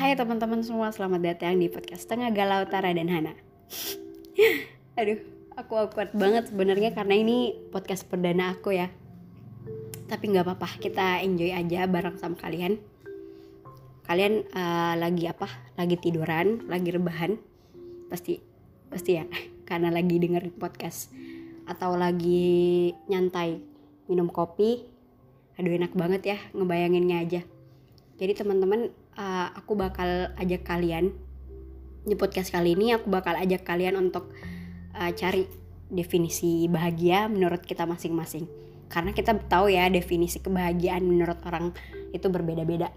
Hai teman-teman semua, selamat datang di podcast Tengah Galau Tara dan Hana. Aduh, aku awkward banget sebenarnya karena ini podcast perdana aku ya. Tapi nggak apa-apa, kita enjoy aja bareng sama kalian. Kalian uh, lagi apa? Lagi tiduran, lagi rebahan? Pasti, pasti ya, karena lagi dengerin podcast atau lagi nyantai minum kopi. Aduh enak banget ya ngebayanginnya aja. Jadi teman-teman uh, aku bakal ajak kalian di podcast kali ini aku bakal ajak kalian untuk uh, cari definisi bahagia menurut kita masing-masing. Karena kita tahu ya definisi kebahagiaan menurut orang itu berbeda-beda.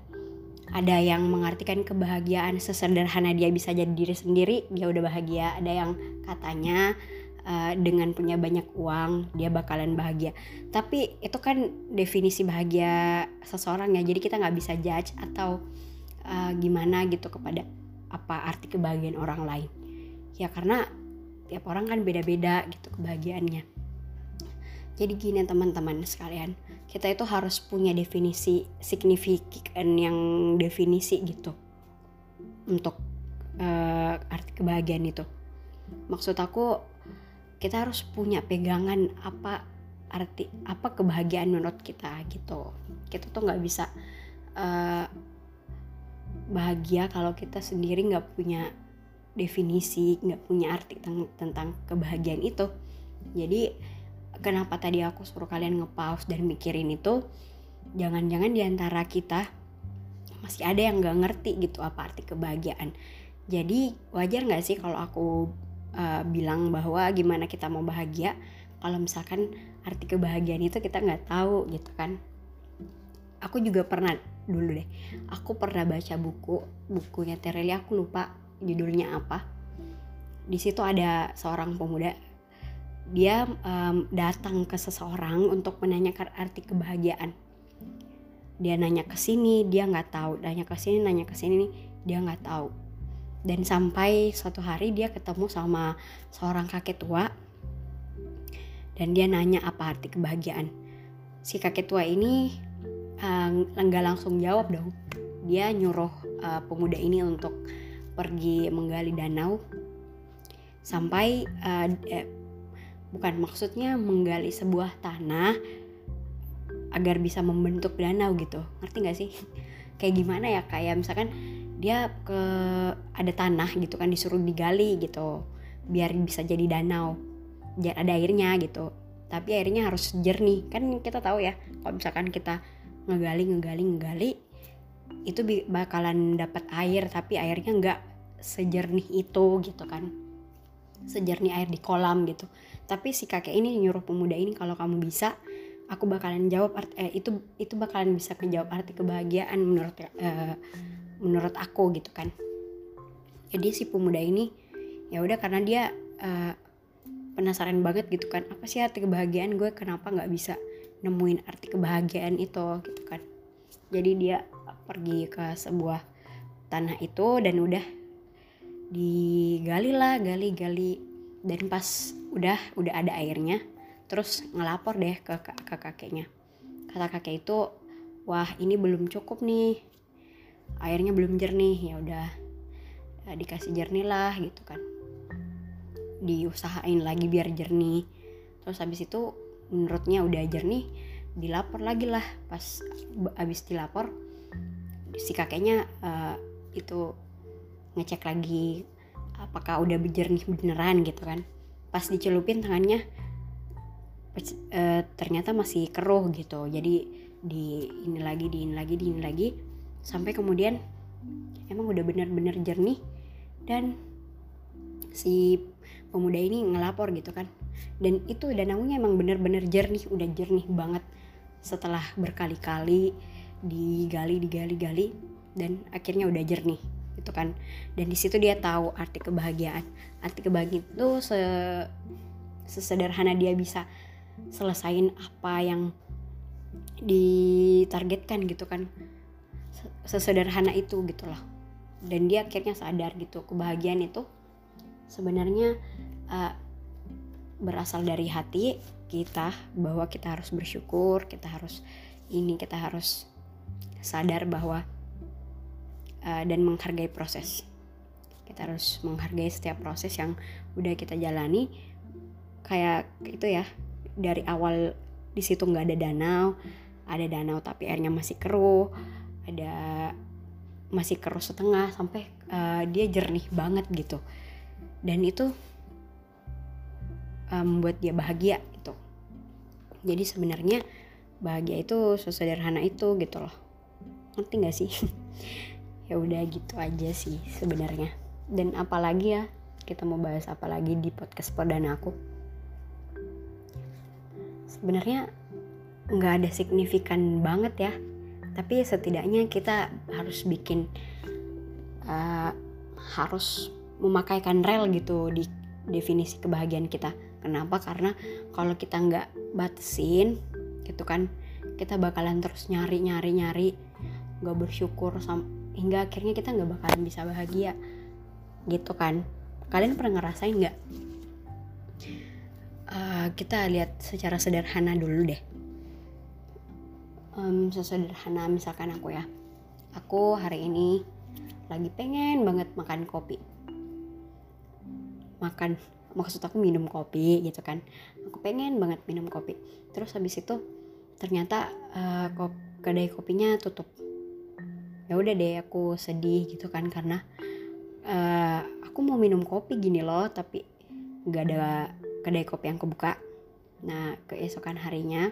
Ada yang mengartikan kebahagiaan sesederhana dia bisa jadi diri sendiri dia udah bahagia. Ada yang katanya uh, dengan punya banyak uang dia bakalan bahagia. Tapi itu kan definisi bahagia seseorang ya jadi kita nggak bisa judge atau uh, gimana gitu kepada apa arti kebahagiaan orang lain. Ya karena tiap orang kan beda-beda gitu kebahagiaannya. Jadi gini teman-teman sekalian kita itu harus punya definisi signifikan yang definisi gitu untuk uh, arti kebahagiaan itu. Maksud aku kita harus punya pegangan apa arti apa kebahagiaan menurut kita gitu. Kita tuh nggak bisa uh, bahagia kalau kita sendiri nggak punya definisi nggak punya arti tentang, tentang kebahagiaan itu. Jadi kenapa tadi aku suruh kalian ngepause dan mikirin itu jangan-jangan di antara kita masih ada yang nggak ngerti gitu apa arti kebahagiaan. Jadi wajar nggak sih kalau aku uh, bilang bahwa gimana kita mau bahagia? Kalau misalkan arti kebahagiaan itu kita nggak tahu gitu kan aku juga pernah dulu deh aku pernah baca buku bukunya Tereli aku lupa judulnya apa. Di situ ada seorang pemuda dia um, datang ke seseorang untuk menanyakan arti kebahagiaan. Dia nanya ke sini dia nggak tahu nanya ke sini nanya ke sini dia nggak tahu. Dan sampai suatu hari dia ketemu sama seorang kakek tua dan dia nanya apa arti kebahagiaan. Si kakek tua ini uh, langsung jawab dong. Dia nyuruh uh, pemuda ini untuk pergi menggali danau. Sampai uh, eh, bukan maksudnya menggali sebuah tanah agar bisa membentuk danau gitu. Ngerti nggak sih? Kayak gimana ya kayak misalkan dia ke ada tanah gitu kan disuruh digali gitu biar bisa jadi danau. Biar ada airnya gitu. Tapi airnya harus jernih. Kan kita tahu ya kalau misalkan kita ngegali ngegali ngegali itu bakalan dapat air tapi airnya nggak sejernih itu gitu kan. Sejernih air di kolam gitu. Tapi si kakek ini nyuruh pemuda ini kalau kamu bisa aku bakalan jawab arti, eh, itu itu bakalan bisa menjawab arti kebahagiaan menurut eh, menurut aku gitu kan. Jadi si pemuda ini ya udah karena dia eh, penasaran banget gitu kan. Apa sih arti kebahagiaan gue? Kenapa nggak bisa nemuin arti kebahagiaan itu gitu kan. Jadi dia pergi ke sebuah tanah itu dan udah digali lah gali gali dan pas udah udah ada airnya terus ngelapor deh ke, ke kakeknya. Kata kakek itu wah ini belum cukup nih. Airnya belum jernih. Ya udah ya, dikasih jernih lah gitu kan. Diusahain lagi biar jernih. Terus habis itu menurutnya udah jernih dilapor lagi lah. Pas abis dilapor si kakeknya uh, itu ngecek lagi apakah udah berjernih beneran gitu kan. Pas dicelupin tangannya uh, ternyata masih keruh gitu. Jadi di ini lagi di ini lagi di ini lagi. Sampai kemudian emang udah bener-bener jernih. Dan si pemuda ini ngelapor gitu kan. Dan itu danaunya emang bener-bener jernih udah jernih banget setelah berkali-kali digali digali gali dan akhirnya udah jernih gitu kan. Dan di situ dia tahu arti kebahagiaan. Arti kebahagiaan itu se sesederhana dia bisa selesain apa yang ditargetkan gitu kan. Sesederhana itu gitu loh dan dia akhirnya sadar gitu kebahagiaan itu sebenarnya uh, berasal dari hati kita bahwa kita harus bersyukur kita harus ini kita harus sadar bahwa uh, dan menghargai proses. Kita harus menghargai setiap proses yang udah kita jalani. Kayak itu ya dari awal di situ nggak ada danau ada danau tapi airnya masih keruh ada masih keruh setengah sampai uh, dia jernih banget gitu dan itu uh, membuat dia bahagia gitu. Jadi sebenarnya bahagia itu sesederhana itu gitu loh. Ngerti gak sih? Ya udah gitu aja sih sebenarnya. Dan apalagi ya kita mau bahas apa lagi di podcast perdana aku? Sebenarnya nggak ada signifikan banget ya. Tapi setidaknya kita harus bikin uh, harus memakaikan rel gitu di definisi kebahagiaan kita. Kenapa? Karena kalau kita nggak batasin gitu kan kita bakalan terus nyari nyari nyari nggak bersyukur hingga akhirnya kita nggak bakalan bisa bahagia gitu kan. Kalian pernah ngerasain nggak? Uh, kita lihat secara sederhana dulu deh. Um, sesederhana misalkan aku ya. Aku hari ini lagi pengen banget makan kopi makan. Maksud aku minum kopi gitu kan. Aku pengen banget minum kopi. Terus habis itu ternyata uh, kedai kopinya tutup. Ya udah deh aku sedih gitu kan karena uh, aku mau minum kopi gini loh tapi nggak ada kedai kopi yang kebuka. Nah keesokan harinya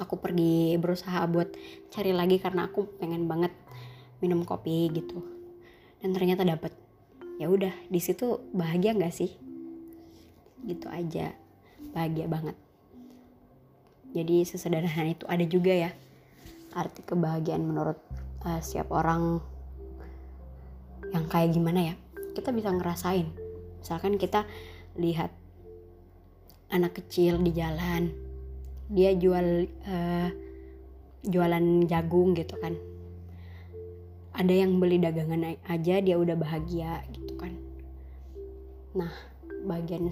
aku pergi berusaha buat cari lagi karena aku pengen banget minum kopi gitu. Dan ternyata dapet ya udah di situ bahagia nggak sih? Gitu aja bahagia banget. Jadi sesederhana itu ada juga ya arti kebahagiaan menurut uh, setiap orang yang kayak gimana ya. Kita bisa ngerasain. Misalkan kita lihat anak kecil di jalan dia jual uh, jualan jagung gitu kan ada yang beli dagangan aja dia udah bahagia gitu kan. Nah bagian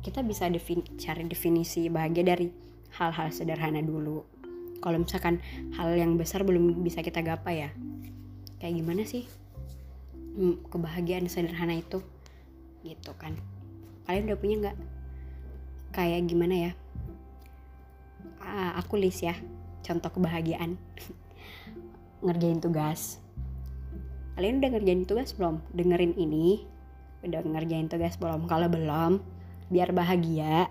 kita bisa defin cari definisi bahagia dari hal-hal sederhana dulu. Kalau misalkan hal yang besar belum bisa kita gapai ya. Kayak gimana sih? Hmm, kebahagiaan sederhana itu gitu kan. Kalian udah punya nggak? Kayak gimana ya? Aku list ya contoh kebahagiaan. Ngerjain tugas kalian udah ngerjain tugas belum? Dengerin ini. Udah ngerjain tugas belum? Kalau belum biar bahagia.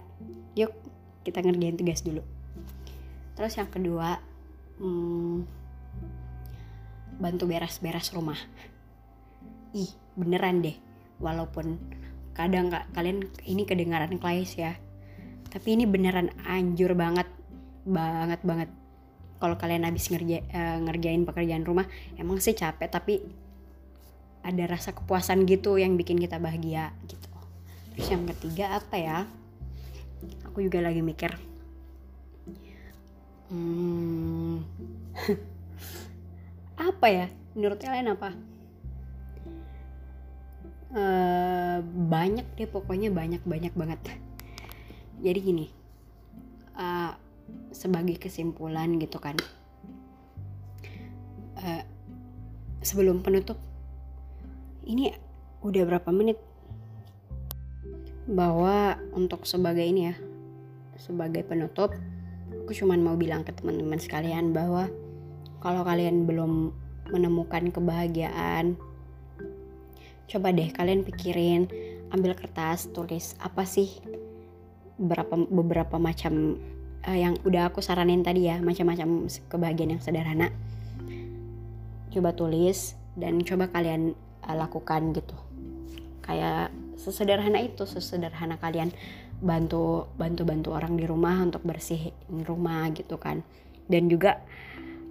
Yuk kita ngerjain tugas dulu. Terus yang kedua hmm, bantu beres-beres rumah. Ih beneran deh. Walaupun kadang nggak kalian ini kedengaran klise ya. Tapi ini beneran anjur banget. Banget banget. Kalau kalian habis ngerja, uh, ngerjain pekerjaan rumah emang sih capek tapi ada rasa kepuasan gitu yang bikin kita bahagia gitu. Terus yang ketiga apa ya? Aku juga lagi mikir. Hmm, apa ya? Menurut kalian apa? Uh, banyak deh pokoknya banyak banyak banget. Jadi gini uh, sebagai kesimpulan gitu kan uh, sebelum penutup ini udah berapa menit? Bahwa untuk sebagai ini ya sebagai penutup aku cuman mau bilang ke teman-teman sekalian bahwa kalau kalian belum menemukan kebahagiaan coba deh kalian pikirin ambil kertas tulis apa sih beberapa beberapa macam uh, yang udah aku saranin tadi ya macam-macam kebahagiaan yang sederhana. Coba tulis dan coba kalian uh, lakukan gitu. Kayak sesederhana itu sesederhana kalian bantu bantu bantu orang di rumah untuk bersih rumah gitu kan. Dan juga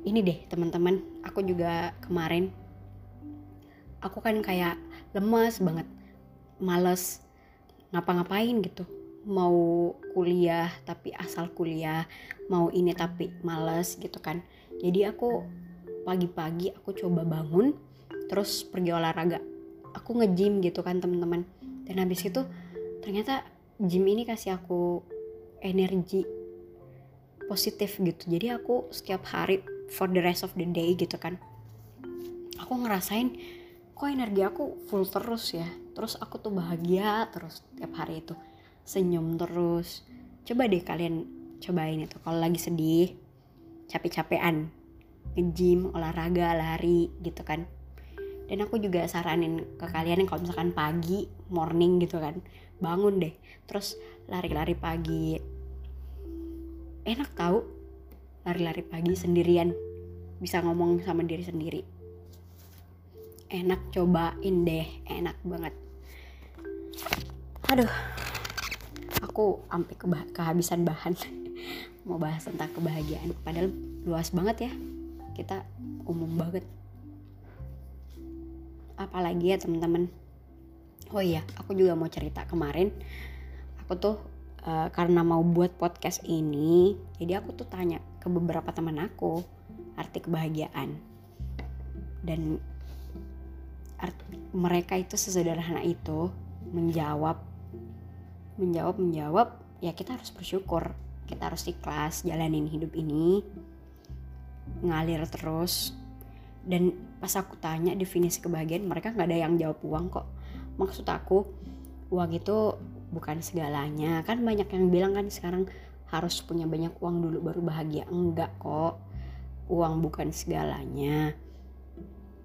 ini deh teman-teman aku juga kemarin aku kan kayak lemas banget males ngapa-ngapain gitu. Mau kuliah tapi asal kuliah mau ini tapi males gitu kan. Jadi aku pagi-pagi aku coba bangun terus pergi olahraga. Aku nge-gym gitu kan teman-teman. Dan habis itu ternyata gym ini kasih aku energi positif gitu. Jadi aku setiap hari for the rest of the day gitu kan. Aku ngerasain kok energi aku full terus ya. Terus aku tuh bahagia terus tiap hari itu. Senyum terus. Coba deh kalian cobain itu. Kalau lagi sedih capek-capean nge-gym olahraga lari gitu kan dan aku juga saranin ke kalian yang kalau misalkan pagi morning gitu kan bangun deh. Terus lari-lari pagi. Enak tahu lari-lari pagi sendirian. Bisa ngomong sama diri sendiri. Enak cobain deh. Enak banget. Aduh aku sampai ke kehabisan bahan. Mau bahas tentang kebahagiaan. Padahal luas banget ya. Kita umum banget apalagi ya teman-teman? Oh iya aku juga mau cerita. Kemarin aku tuh uh, karena mau buat podcast ini jadi aku tuh tanya ke beberapa teman aku arti kebahagiaan. Dan arti, mereka itu sesederhana itu menjawab menjawab menjawab ya kita harus bersyukur. Kita harus ikhlas jalanin hidup ini. Ngalir terus. Dan pas aku tanya definisi kebahagiaan mereka nggak ada yang jawab uang kok. Maksud aku uang itu bukan segalanya. Kan banyak yang bilang kan sekarang harus punya banyak uang dulu baru bahagia. Enggak kok. Uang bukan segalanya.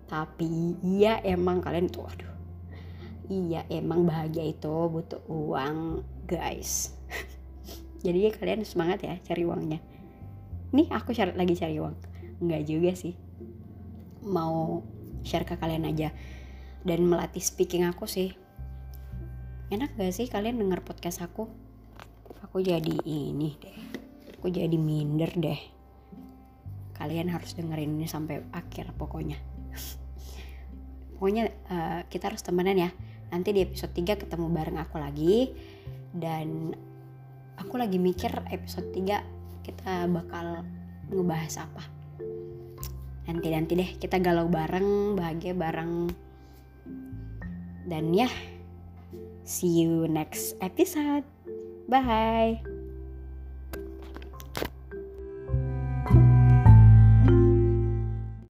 Tapi iya emang kalian tuh aduh. Iya emang bahagia itu butuh uang guys. Jadi kalian semangat ya cari uangnya. Nih aku cari lagi cari uang. Enggak juga sih mau share ke kalian aja. Dan melatih speaking aku sih. Enak gak sih kalian denger podcast aku? Aku jadi ini deh. Aku jadi minder deh. Kalian harus dengerin ini sampai akhir pokoknya. Pokoknya uh, kita harus temenan ya. Nanti di episode 3 ketemu bareng aku lagi. Dan aku lagi mikir episode 3 kita bakal ngebahas apa nanti nanti deh kita galau bareng bahagia bareng. Dan ya see you next episode. Bye